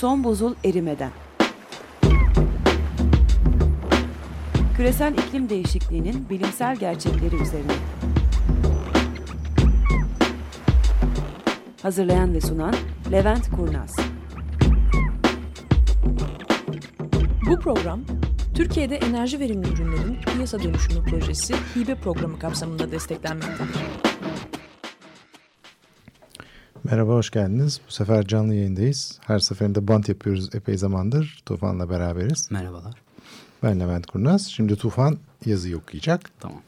Son buzul erimeden. Küresel iklim değişikliğinin bilimsel gerçekleri üzerine. Hazırlayan ve sunan Levent Kurnaz. Bu program Türkiye'de enerji verimli ürünlerin piyasa dönüşümü projesi hibe programı kapsamında desteklenmektedir. Merhaba, hoş geldiniz. Bu sefer canlı yayındayız. Her seferinde bant yapıyoruz epey zamandır. Tufan'la beraberiz. Merhabalar. Ben Levent Kurnaz. Şimdi Tufan yazıyı okuyacak. Tamam.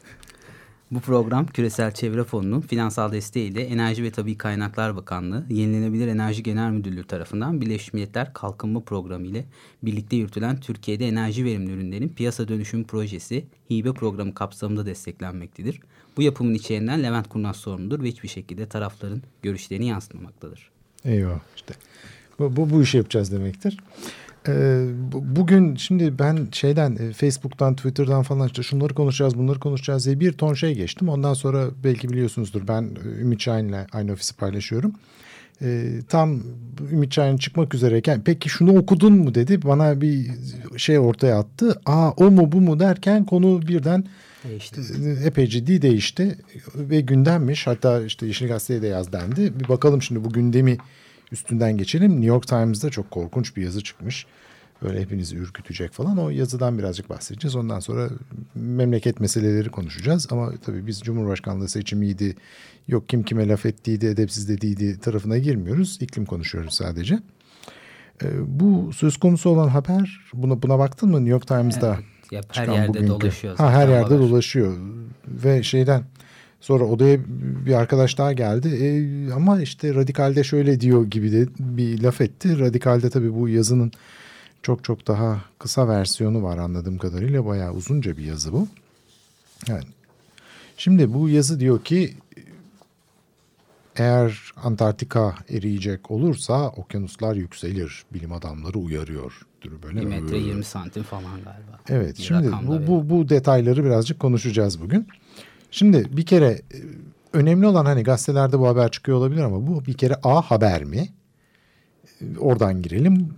Bu program Küresel Çevre Fonu'nun finansal desteğiyle Enerji ve Tabi Kaynaklar Bakanlığı, Yenilenebilir Enerji Genel Müdürlüğü tarafından Birleşmiş Milletler Kalkınma Programı ile birlikte yürütülen Türkiye'de enerji verimli ürünlerin piyasa dönüşüm projesi hibe programı kapsamında desteklenmektedir. Bu yapımın içeriğinden Levent Kurnaz sorumludur ve hiçbir şekilde tarafların görüşlerini yansıtmamaktadır. Eyvah işte. Bu, bu, bu işi yapacağız demektir. Ee, bugün şimdi ben şeyden e, Facebook'tan Twitter'dan falan işte şunları konuşacağız bunları konuşacağız diye bir ton şey geçtim. Ondan sonra belki biliyorsunuzdur ben e, Ümit Şahin'le aynı ofisi paylaşıyorum. Ee, tam Ümit Şahin çıkmak üzereyken peki şunu okudun mu dedi bana bir şey ortaya attı. Aa o mu bu mu derken konu birden Değişti Epey ciddi değişti ve gündemmiş. Hatta işte Yeşil Gazete'ye de yaz dendi. Bir bakalım şimdi bu gündemi üstünden geçelim. New York Times'da çok korkunç bir yazı çıkmış. Böyle hepinizi ürkütecek falan. O yazıdan birazcık bahsedeceğiz. Ondan sonra memleket meseleleri konuşacağız. Ama tabii biz Cumhurbaşkanlığı seçimiydi, yok kim kime laf ettiydi, edepsiz dediydi tarafına girmiyoruz. İklim konuşuyoruz sadece. Ee, bu söz konusu olan haber, buna, buna baktın mı New York Times'da? Evet, yap, her yerde bugünkü. dolaşıyor. Ha, her yerde haber. dolaşıyor. Ve şeyden Sonra odaya bir arkadaş daha geldi. E, ama işte radikalde şöyle diyor gibi de bir laf etti. Radikalde tabii bu yazının çok çok daha kısa versiyonu var anladığım kadarıyla. Bayağı uzunca bir yazı bu. Yani şimdi bu yazı diyor ki eğer Antarktika eriyecek olursa okyanuslar yükselir. Bilim adamları uyarıyor. Böyle 1 metre 20 santim falan galiba. Evet bir şimdi bu, bu, bu detayları birazcık konuşacağız bugün. Şimdi bir kere e, önemli olan hani gazetelerde bu haber çıkıyor olabilir ama bu bir kere A haber mi? E, oradan girelim.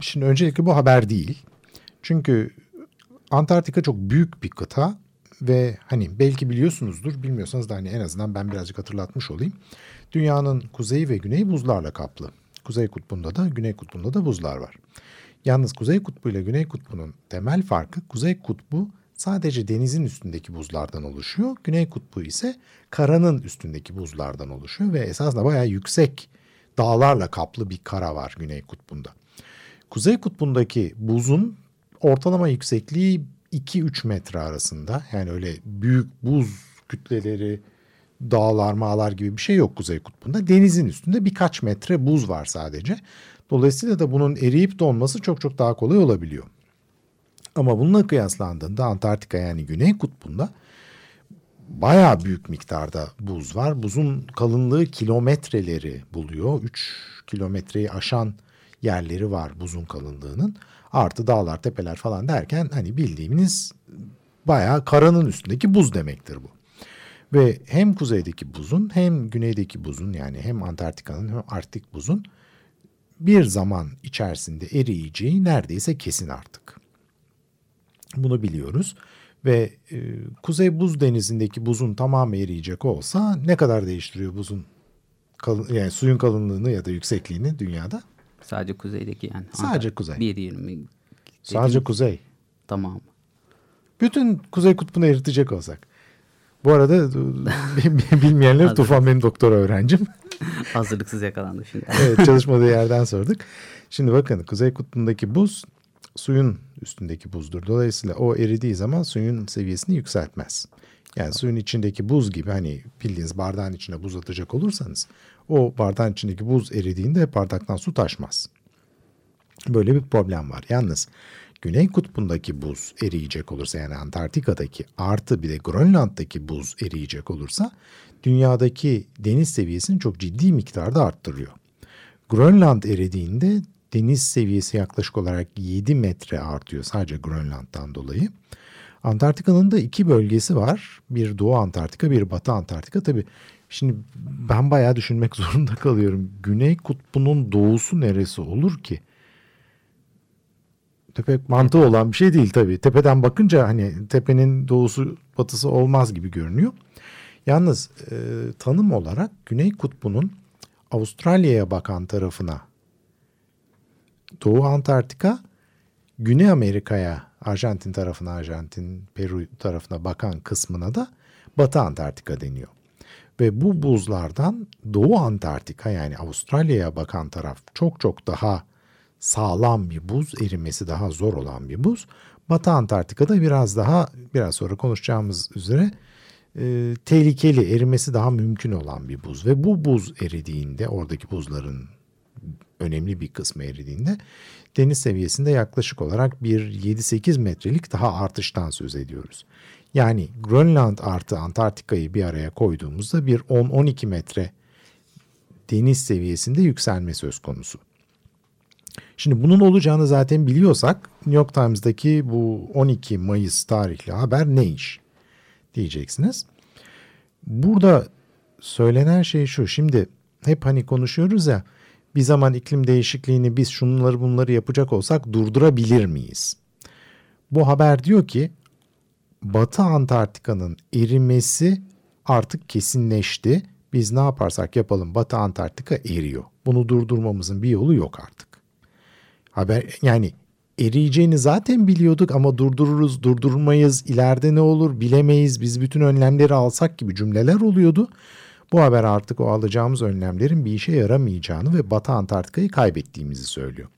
Şimdi öncelikle bu haber değil. Çünkü Antarktika çok büyük bir kıta ve hani belki biliyorsunuzdur bilmiyorsanız da hani en azından ben birazcık hatırlatmış olayım. Dünyanın kuzeyi ve güneyi buzlarla kaplı. Kuzey kutbunda da güney kutbunda da buzlar var. Yalnız kuzey kutbu ile güney kutbunun temel farkı kuzey kutbu sadece denizin üstündeki buzlardan oluşuyor. Güney kutbu ise karanın üstündeki buzlardan oluşuyor ve esasında bayağı yüksek dağlarla kaplı bir kara var Güney kutbunda. Kuzey kutbundaki buzun ortalama yüksekliği 2-3 metre arasında. Yani öyle büyük buz kütleleri, dağlar, mağlar gibi bir şey yok Kuzey Kutbu'nda. Denizin üstünde birkaç metre buz var sadece. Dolayısıyla da bunun eriyip donması çok çok daha kolay olabiliyor. Ama bununla kıyaslandığında Antarktika yani Güney Kutbu'nda bayağı büyük miktarda buz var. Buzun kalınlığı kilometreleri buluyor. 3 kilometreyi aşan yerleri var buzun kalınlığının. Artı dağlar, tepeler falan derken hani bildiğimiz bayağı karanın üstündeki buz demektir bu. Ve hem kuzeydeki buzun hem güneydeki buzun yani hem Antarktika'nın hem Arktik buzun bir zaman içerisinde eriyeceği neredeyse kesin artık. Bunu biliyoruz. Ve e, Kuzey Buz Denizi'ndeki buzun tamamı eriyecek olsa ne kadar değiştiriyor buzun kalın, yani suyun kalınlığını ya da yüksekliğini dünyada? Sadece kuzeydeki yani. Sadece kuzey. 1.20. Sadece kuzey. Tamam. Bütün kuzey kutbunu eritecek olsak. Bu arada bilmeyenler Tufan benim doktora öğrencim. Hazırlıksız yakalandı şimdi. evet çalışmadığı yerden sorduk. Şimdi bakın Kuzey Kutbu'ndaki buz suyun üstündeki buzdur. Dolayısıyla o eridiği zaman suyun seviyesini yükseltmez. Yani suyun içindeki buz gibi hani bildiğiniz bardağın içine buz atacak olursanız o bardağın içindeki buz eridiğinde bardaktan su taşmaz. Böyle bir problem var. Yalnız Güney Kutbu'ndaki buz eriyecek olursa yani Antarktika'daki artı bir de Grönland'daki buz eriyecek olursa dünyadaki deniz seviyesini çok ciddi miktarda arttırıyor. Grönland eridiğinde deniz seviyesi yaklaşık olarak 7 metre artıyor sadece Grönland'dan dolayı. Antarktika'nın da iki bölgesi var. Bir Doğu Antarktika, bir Batı Antarktika. Tabii şimdi ben bayağı düşünmek zorunda kalıyorum. Güney kutbunun doğusu neresi olur ki? pek mantığı olan bir şey değil tabii. Tepeden bakınca hani tepenin doğusu batısı olmaz gibi görünüyor. Yalnız e, tanım olarak Güney Kutbu'nun Avustralya'ya bakan tarafına Doğu Antarktika, Güney Amerika'ya, Arjantin tarafına, Arjantin, Peru tarafına bakan kısmına da Batı Antarktika deniyor. Ve bu buzlardan Doğu Antarktika yani Avustralya'ya bakan taraf çok çok daha sağlam bir buz, erimesi daha zor olan bir buz. Batı Antarktika'da biraz daha biraz sonra konuşacağımız üzere e, tehlikeli, erimesi daha mümkün olan bir buz. Ve bu buz eridiğinde, oradaki buzların önemli bir kısmı eridiğinde deniz seviyesinde yaklaşık olarak bir 7-8 metrelik daha artıştan söz ediyoruz. Yani Grönland artı Antarktika'yı bir araya koyduğumuzda bir 10-12 metre deniz seviyesinde yükselme söz konusu. Şimdi bunun olacağını zaten biliyorsak New York Times'daki bu 12 Mayıs tarihli haber ne iş diyeceksiniz. Burada söylenen şey şu. Şimdi hep hani konuşuyoruz ya bir zaman iklim değişikliğini biz şunları bunları yapacak olsak durdurabilir miyiz? Bu haber diyor ki Batı Antarktika'nın erimesi artık kesinleşti. Biz ne yaparsak yapalım Batı Antarktika eriyor. Bunu durdurmamızın bir yolu yok artık. Haber yani eriyeceğini zaten biliyorduk ama durdururuz, durdurmayız, ileride ne olur bilemeyiz, biz bütün önlemleri alsak gibi cümleler oluyordu. Bu haber artık o alacağımız önlemlerin bir işe yaramayacağını ve Batı Antarktika'yı kaybettiğimizi söylüyor.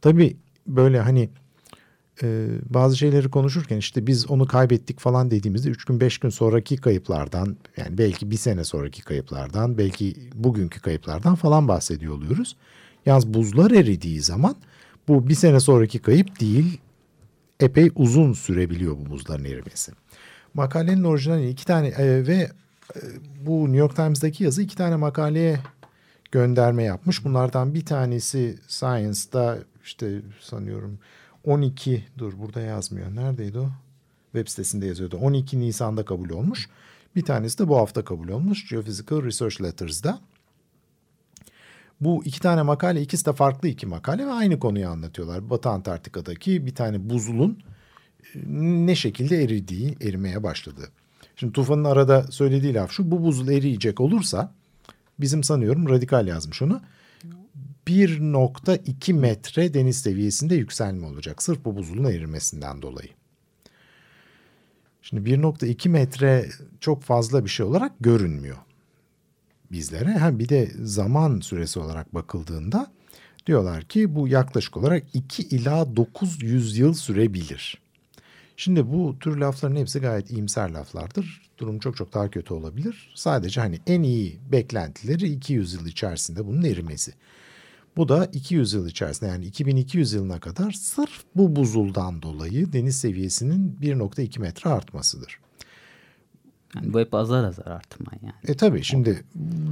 Tabii böyle hani e, bazı şeyleri konuşurken işte biz onu kaybettik falan dediğimizde 3 gün 5 gün sonraki kayıplardan yani belki bir sene sonraki kayıplardan belki bugünkü kayıplardan falan bahsediyor oluyoruz. Yalnız buzlar eridiği zaman bu bir sene sonraki kayıp değil epey uzun sürebiliyor bu buzların erimesi. Makalenin orijinali iki tane e, ve e, bu New York Times'daki yazı iki tane makaleye gönderme yapmış. Bunlardan bir tanesi Science'da işte sanıyorum 12 dur burada yazmıyor. Neredeydi o? Web sitesinde yazıyordu. 12 Nisan'da kabul olmuş. Bir tanesi de bu hafta kabul olmuş. Geophysical Research Letters'da. Bu iki tane makale ikisi de farklı iki makale ve aynı konuyu anlatıyorlar. Batı Antarktika'daki bir tane buzulun e, ne şekilde eridiği, erimeye başladığı. Şimdi Tufan'ın arada söylediği laf şu. Bu buzul eriyecek olursa bizim sanıyorum radikal yazmış onu. 1.2 metre deniz seviyesinde yükselme olacak. Sırf bu buzulun erimesinden dolayı. Şimdi 1.2 metre çok fazla bir şey olarak görünmüyor bizlere. Hem bir de zaman süresi olarak bakıldığında diyorlar ki bu yaklaşık olarak 2 ila 900 yıl sürebilir. Şimdi bu tür lafların hepsi gayet iyimser laflardır. Durum çok çok daha kötü olabilir. Sadece hani en iyi beklentileri 200 yıl içerisinde bunun erimesi. Bu da 200 yıl içerisinde yani 2200 yılına kadar sırf bu buzuldan dolayı deniz seviyesinin 1.2 metre artmasıdır. Yani bu hep azar azar artma yani. E tabii şimdi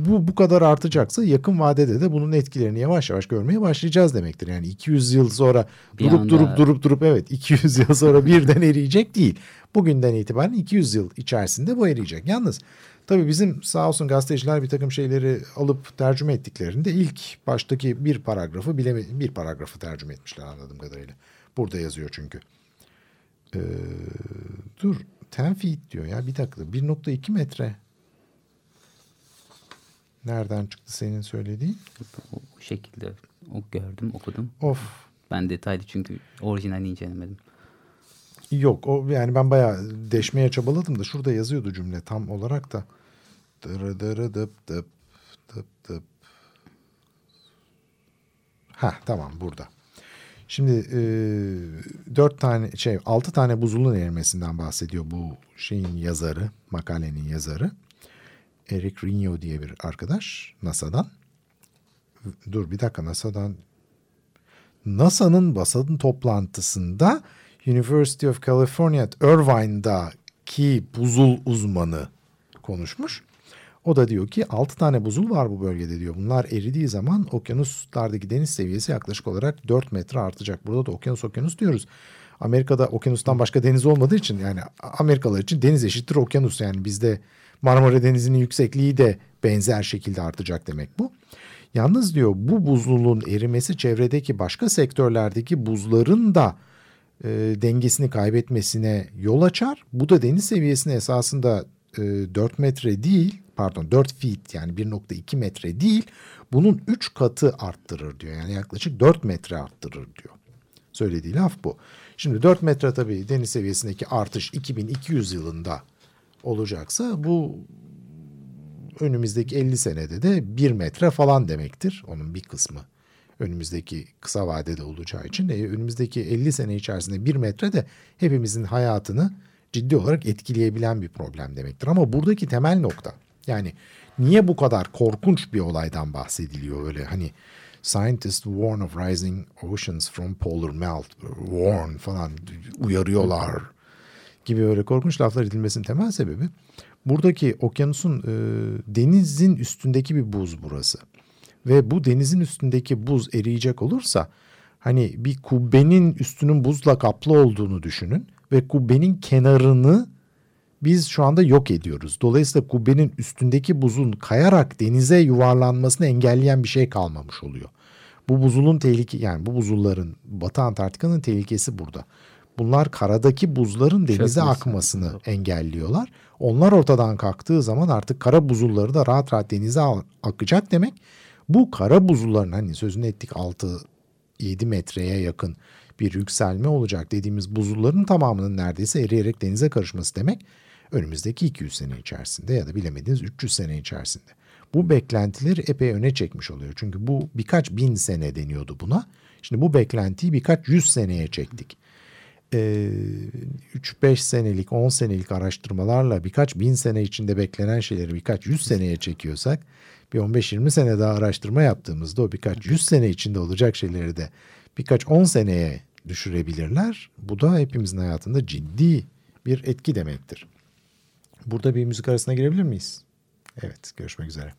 bu bu kadar artacaksa yakın vadede de bunun etkilerini yavaş yavaş görmeye başlayacağız demektir. Yani 200 yıl sonra bir durup anda... durup durup durup evet 200 yıl sonra birden eriyecek değil. Bugünden itibaren 200 yıl içerisinde bu eriyecek. Yalnız tabii bizim sağ olsun gazeteciler bir takım şeyleri alıp tercüme ettiklerinde ilk baştaki bir paragrafı bile bir paragrafı tercüme etmişler anladığım kadarıyla. Burada yazıyor çünkü. Ee, dur 10 feet diyor ya bir dakika 1.2 metre. Nereden çıktı senin söylediğin? O şekilde o gördüm okudum. Of. Ben detaylı çünkü orijinalini incelemedim. Yok o yani ben bayağı deşmeye çabaladım da şurada yazıyordu cümle tam olarak da. Dırı dırı dıp dıp dıp dıp. Ha tamam burada. Şimdi e, dört tane şey altı tane buzulun erimesinden bahsediyor bu şeyin yazarı, makalenin yazarı. Eric Rigno diye bir arkadaş NASA'dan. Dur bir dakika NASA'dan. NASA'nın basın toplantısında University of California at Irvine'daki buzul uzmanı konuşmuş. O da diyor ki 6 tane buzul var bu bölgede diyor. Bunlar eridiği zaman okyanuslardaki deniz seviyesi yaklaşık olarak 4 metre artacak. Burada da okyanus okyanus diyoruz. Amerika'da okyanustan başka deniz olmadığı için yani Amerikalılar için deniz eşittir okyanus. Yani bizde Marmara Denizi'nin yüksekliği de benzer şekilde artacak demek bu. Yalnız diyor bu buzluluğun erimesi çevredeki başka sektörlerdeki buzların da e, dengesini kaybetmesine yol açar. Bu da deniz seviyesine esasında e, 4 metre değil pardon 4 feet yani 1.2 metre değil bunun 3 katı arttırır diyor. Yani yaklaşık 4 metre arttırır diyor. Söylediği laf bu. Şimdi 4 metre tabii deniz seviyesindeki artış 2200 yılında olacaksa bu önümüzdeki 50 senede de 1 metre falan demektir. Onun bir kısmı önümüzdeki kısa vadede olacağı için. E, önümüzdeki 50 sene içerisinde 1 metre de hepimizin hayatını ciddi olarak etkileyebilen bir problem demektir. Ama buradaki temel nokta yani niye bu kadar korkunç bir olaydan bahsediliyor öyle hani Scientists warn of rising oceans from polar melt. Warn falan uyarıyorlar gibi öyle korkunç laflar edilmesinin temel sebebi buradaki okyanusun e, denizin üstündeki bir buz burası. Ve bu denizin üstündeki buz eriyecek olursa hani bir kubbenin üstünün buzla kaplı olduğunu düşünün ve kubbenin kenarını biz şu anda yok ediyoruz. Dolayısıyla kubbenin üstündeki buzun kayarak denize yuvarlanmasını engelleyen bir şey kalmamış oluyor. Bu buzulun tehlike yani bu buzulların Batı Antarktika'nın tehlikesi burada. Bunlar karadaki buzların denize Çökmesi. akmasını engelliyorlar. Onlar ortadan kalktığı zaman artık kara buzulları da rahat rahat denize akacak demek. Bu kara buzulların hani sözünü ettik 6-7 metreye yakın bir yükselme olacak dediğimiz buzulların tamamının neredeyse eriyerek denize karışması demek önümüzdeki 200 sene içerisinde ya da bilemediğiniz 300 sene içerisinde. Bu beklentileri epey öne çekmiş oluyor. Çünkü bu birkaç bin sene deniyordu buna. Şimdi bu beklentiyi birkaç yüz seneye çektik. Ee, 3-5 senelik, 10 senelik araştırmalarla birkaç bin sene içinde beklenen şeyleri birkaç yüz seneye çekiyorsak bir 15-20 sene daha araştırma yaptığımızda o birkaç yüz sene içinde olacak şeyleri de birkaç 10 seneye düşürebilirler. Bu da hepimizin hayatında ciddi bir etki demektir. Burada bir müzik arasına girebilir miyiz? Evet, görüşmek üzere.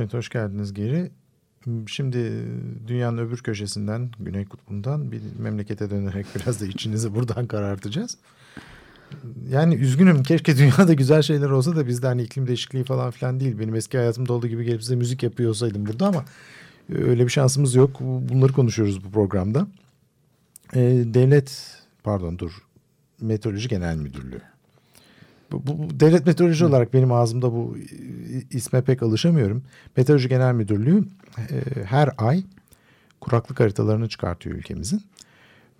Evet hoş geldiniz geri. Şimdi dünyanın öbür köşesinden, Güney Kutbu'ndan bir memlekete dönerek biraz da içinizi buradan karartacağız. Yani üzgünüm keşke dünyada güzel şeyler olsa da bizde hani iklim değişikliği falan filan değil. Benim eski hayatımda olduğu gibi gelip size müzik yapıyor olsaydım burada ama öyle bir şansımız yok. Bunları konuşuyoruz bu programda. Ee, devlet pardon dur Meteoroloji Genel Müdürlüğü. Bu, bu, devlet meteoroloji Hı. olarak benim ağzımda bu isme pek alışamıyorum. Meteoroloji Genel Müdürlüğü e, her ay kuraklık haritalarını çıkartıyor ülkemizin.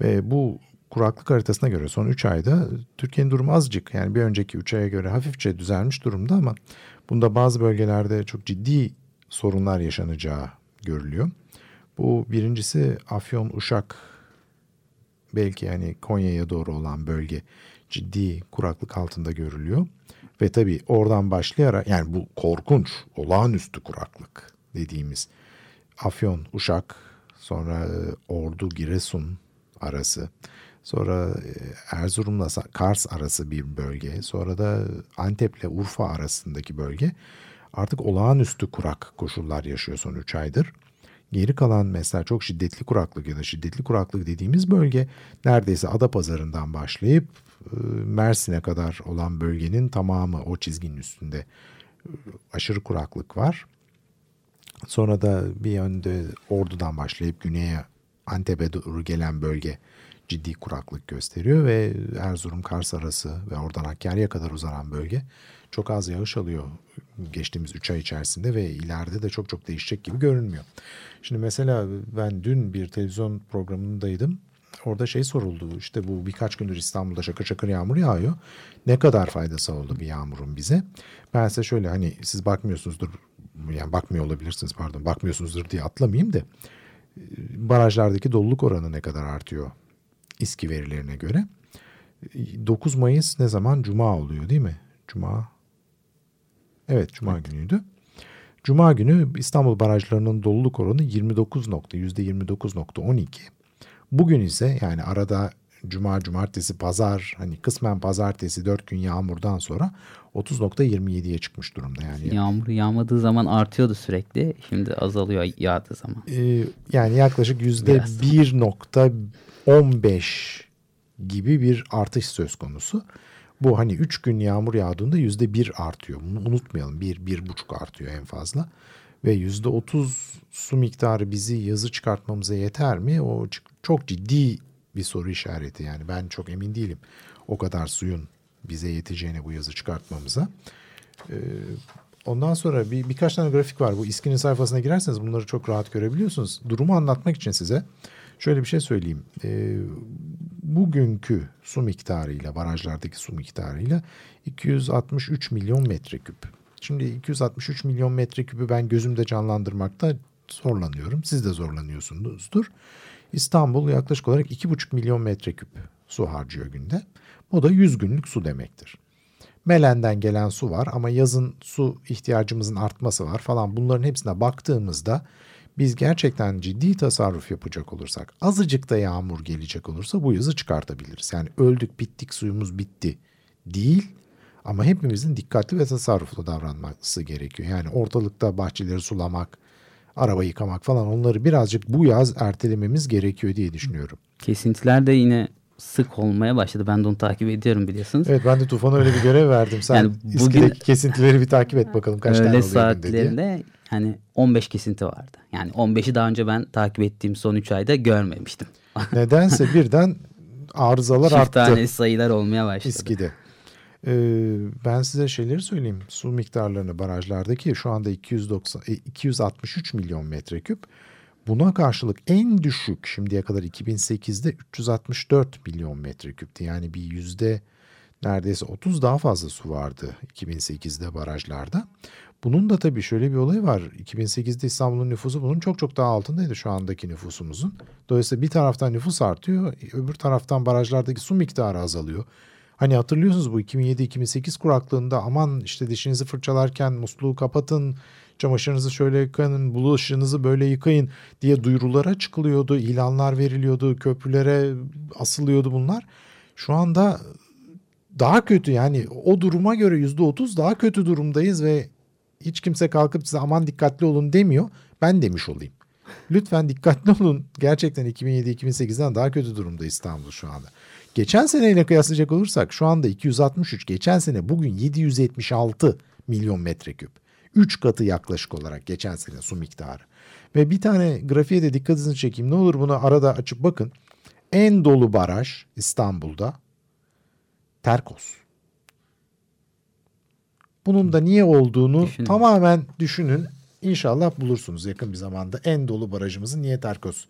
Ve bu kuraklık haritasına göre son 3 ayda Türkiye'nin durumu azıcık yani bir önceki 3 aya göre hafifçe düzelmiş durumda ama bunda bazı bölgelerde çok ciddi sorunlar yaşanacağı görülüyor. Bu birincisi Afyon, Uşak belki yani Konya'ya doğru olan bölge ciddi kuraklık altında görülüyor. Ve tabii oradan başlayarak yani bu korkunç olağanüstü kuraklık dediğimiz Afyon, Uşak, sonra e, Ordu, Giresun arası, sonra e, Erzurum'la Kars arası bir bölge, sonra da Antep'le Urfa arasındaki bölge artık olağanüstü kurak koşullar yaşıyor son 3 aydır. Geri kalan mesela çok şiddetli kuraklık ya da şiddetli kuraklık dediğimiz bölge neredeyse Adapazarı'ndan başlayıp e, Mersin'e kadar olan bölgenin tamamı o çizginin üstünde e, aşırı kuraklık var. Sonra da bir yönde Ordu'dan başlayıp güneye Antep'e doğru gelen bölge ciddi kuraklık gösteriyor ve Erzurum Kars arası ve oradan Hakkari'ye kadar uzanan bölge çok az yağış alıyor geçtiğimiz 3 ay içerisinde ve ileride de çok çok değişecek gibi görünmüyor. Şimdi mesela ben dün bir televizyon programındaydım. Orada şey soruldu işte bu birkaç gündür İstanbul'da şakır şakır yağmur yağıyor. Ne kadar faydası oldu bir yağmurun bize? Ben size şöyle hani siz bakmıyorsunuzdur yani bakmıyor olabilirsiniz pardon bakmıyorsunuzdur diye atlamayayım da barajlardaki doluluk oranı ne kadar artıyor İSKİ verilerine göre. 9 Mayıs ne zaman? Cuma oluyor değil mi? Cuma. Evet Cuma evet. günüydü. Cuma günü İstanbul barajlarının doluluk oranı 29 nokta, %29.12. Bugün ise yani arada cuma, cumartesi, pazar hani kısmen pazartesi 4 gün yağmurdan sonra 30.27'ye çıkmış durumda. Yani yağmur yağmadığı zaman artıyordu sürekli. Şimdi azalıyor yağdığı zaman. Ee, yani yaklaşık %1.15 gibi bir artış söz konusu. Bu hani 3 gün yağmur yağdığında %1 artıyor. Bunu unutmayalım. 1 1,5 artıyor en fazla. Ve %30 su miktarı bizi yazı çıkartmamıza yeter mi? O çok ciddi bir soru işareti. Yani ben çok emin değilim o kadar suyun bize yeteceğini bu yazı çıkartmamıza. Ee, ondan sonra bir birkaç tane grafik var. Bu İSKİ'nin sayfasına girerseniz bunları çok rahat görebiliyorsunuz. Durumu anlatmak için size şöyle bir şey söyleyeyim. Ee, bugünkü su miktarıyla, barajlardaki su miktarıyla 263 milyon metreküp. Şimdi 263 milyon metreküpü ben gözümde canlandırmakta zorlanıyorum. Siz de zorlanıyorsunuzdur. İstanbul yaklaşık olarak 2,5 milyon metreküp su harcıyor günde. Bu da 100 günlük su demektir. Melen'den gelen su var ama yazın su ihtiyacımızın artması var falan bunların hepsine baktığımızda biz gerçekten ciddi tasarruf yapacak olursak azıcık da yağmur gelecek olursa bu yazı çıkartabiliriz. Yani öldük bittik suyumuz bitti değil ama hepimizin dikkatli ve tasarruflu davranması gerekiyor. Yani ortalıkta bahçeleri sulamak, araba yıkamak falan onları birazcık bu yaz ertelememiz gerekiyor diye düşünüyorum. Kesintiler de yine sık olmaya başladı. Ben de onu takip ediyorum biliyorsunuz. Evet ben de Tufan'a öyle bir görev verdim. Sen yani bugün kesintileri bir takip et bakalım kaç tane oluyor saatlerinde hani 15 kesinti vardı. Yani 15'i daha önce ben takip ettiğim son 3 ayda görmemiştim. Nedense birden arızalar Çift arttı. tane sayılar olmaya başladı. İSKİ'de. Ee, ben size şeyleri söyleyeyim. Su miktarlarını barajlardaki şu anda 290, 263 e, milyon metreküp. Buna karşılık en düşük şimdiye kadar 2008'de 364 milyon metreküptü. Yani bir yüzde neredeyse 30 daha fazla su vardı 2008'de barajlarda. Bunun da tabii şöyle bir olayı var. 2008'de İstanbul'un nüfusu bunun çok çok daha altındaydı şu andaki nüfusumuzun. Dolayısıyla bir taraftan nüfus artıyor, öbür taraftan barajlardaki su miktarı azalıyor. Hani hatırlıyorsunuz bu 2007-2008 kuraklığında aman işte dişinizi fırçalarken musluğu kapatın, çamaşırınızı şöyle yıkayın, bulaşığınızı böyle yıkayın diye duyurulara çıkılıyordu, ilanlar veriliyordu, köprülere asılıyordu bunlar. Şu anda daha kötü yani o duruma göre yüzde otuz daha kötü durumdayız ve hiç kimse kalkıp size aman dikkatli olun demiyor. Ben demiş olayım. Lütfen dikkatli olun. Gerçekten 2007-2008'den daha kötü durumda İstanbul şu anda. Geçen seneyle kıyaslayacak olursak şu anda 263, geçen sene bugün 776 milyon metreküp. 3 katı yaklaşık olarak geçen sene su miktarı. Ve bir tane grafiğe de dikkatinizi çekeyim. Ne olur bunu arada açıp bakın. En dolu baraj İstanbul'da Terkos. Bunun da niye olduğunu Düşünün. tamamen düşünün. İnşallah bulursunuz yakın bir zamanda en dolu barajımızın niye Terkos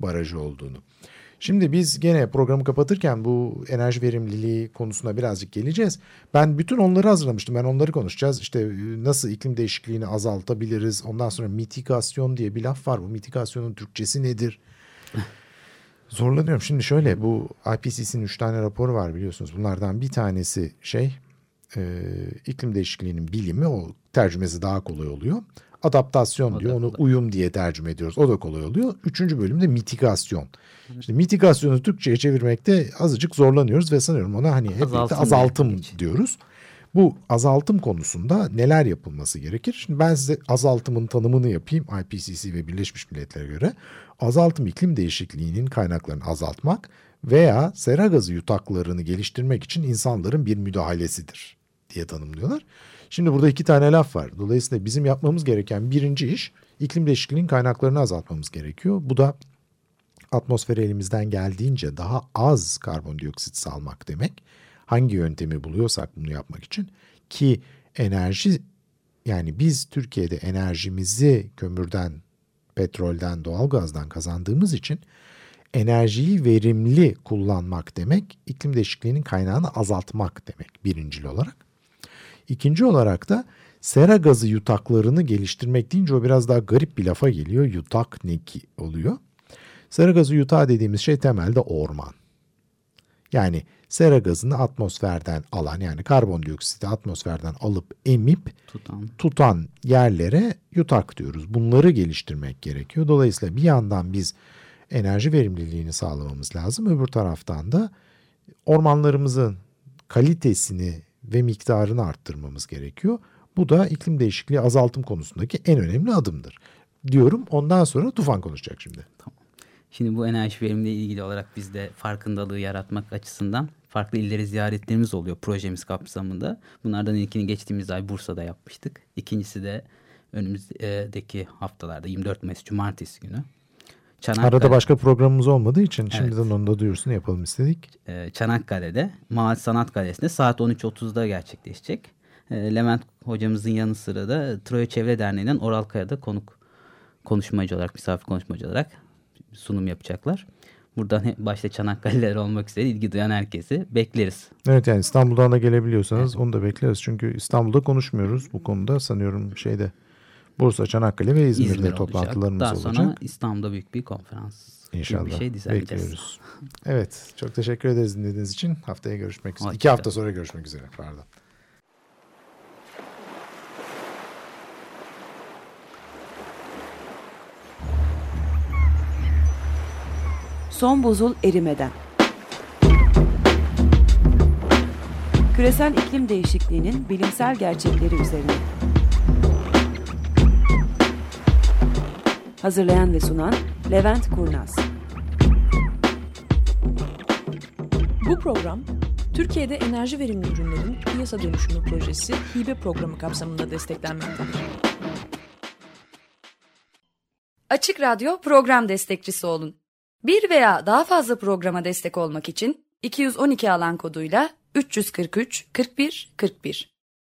barajı olduğunu. Şimdi biz gene programı kapatırken bu enerji verimliliği konusuna birazcık geleceğiz. Ben bütün onları hazırlamıştım. Ben onları konuşacağız. İşte e, nasıl iklim değişikliğini azaltabiliriz. Ondan sonra mitigasyon diye bir laf var. Bu mitikasyonun Türkçesi nedir? Zorlanıyorum. Şimdi şöyle bu IPCC'nin 3 tane raporu var biliyorsunuz. Bunlardan bir tanesi şey e, iklim değişikliğinin bilimi o tercümesi daha kolay oluyor. Adaptasyon diyor onu uyum diye tercüme ediyoruz. O da kolay oluyor. Üçüncü bölümde mitigasyon. İşte mitigasyonu Türkçe'ye çevirmekte azıcık zorlanıyoruz ve sanıyorum ona hani hep Azaltım azaltım diyoruz. Bu azaltım konusunda neler yapılması gerekir? Şimdi ben size azaltımın tanımını yapayım IPCC ve Birleşmiş Milletler'e göre. Azaltım iklim değişikliğinin kaynaklarını azaltmak veya sera gazı yutaklarını geliştirmek için insanların bir müdahalesidir diye tanımlıyorlar. Şimdi burada iki tane laf var. Dolayısıyla bizim yapmamız gereken birinci iş iklim değişikliğinin kaynaklarını azaltmamız gerekiyor. Bu da atmosfere elimizden geldiğince daha az karbondioksit salmak demek. Hangi yöntemi buluyorsak bunu yapmak için ki enerji yani biz Türkiye'de enerjimizi kömürden, petrolden, doğalgazdan kazandığımız için enerjiyi verimli kullanmak demek iklim değişikliğinin kaynağını azaltmak demek birincil olarak. İkinci olarak da sera gazı yutaklarını geliştirmek deyince o biraz daha garip bir lafa geliyor. Yutak ne ki oluyor? Sera gazı yutağı dediğimiz şey temelde orman. Yani sera gazını atmosferden alan yani karbondioksiti atmosferden alıp emip Tutan. tutan yerlere yutak diyoruz. Bunları geliştirmek gerekiyor. Dolayısıyla bir yandan biz enerji verimliliğini sağlamamız lazım. Öbür taraftan da ormanlarımızın kalitesini ve miktarını arttırmamız gerekiyor. Bu da iklim değişikliği azaltım konusundaki en önemli adımdır. Diyorum ondan sonra Tufan konuşacak şimdi. Şimdi bu enerji verimliliği ilgili olarak biz de farkındalığı yaratmak açısından farklı illeri ziyaretlerimiz oluyor projemiz kapsamında. Bunlardan ilkini geçtiğimiz ay Bursa'da yapmıştık. İkincisi de önümüzdeki haftalarda 24 Mayıs Cumartesi günü. Çanakkale, Arada başka programımız olmadığı için Evet. şimdiden onu da duyurusunu yapalım istedik. e, Çanakkale'de Maal Sanat Kalesi'nde saat 13.30'da gerçekleşecek. E, Levent hocamızın yanı sıra da Troya Çevre Derneği'nden Oral Kaya'da konuk konuşmacı olarak, misafir konuşmacı olarak sunum yapacaklar. Buradan başta Çanakkale'ler olmak üzere ilgi duyan herkesi bekleriz. Evet yani İstanbul'dan da gelebiliyorsanız onu da bekleriz. Çünkü İstanbul'da konuşmuyoruz bu konuda sanıyorum şeyde Bursa, Çanakkale ve İzmir'de İzmir olacak. toplantılarımız Daha olacak. sonra İstanbul'da büyük bir konferans İnşallah gibi bir şey bekliyoruz. Evet çok teşekkür ederiz dinlediğiniz için. Haftaya görüşmek üzere. İki hafta sonra görüşmek üzere pardon. Son buzul erimeden. Küresel iklim değişikliğinin bilimsel gerçekleri üzerine. Hazırlayan ve sunan Levent Kurnaz. Bu program Türkiye'de enerji verimli ürünlerin piyasa dönüşümü projesi hibe programı kapsamında desteklenmektedir. Açık Radyo program destekçisi olun. Bir veya daha fazla programa destek olmak için 212 alan koduyla 343 41 41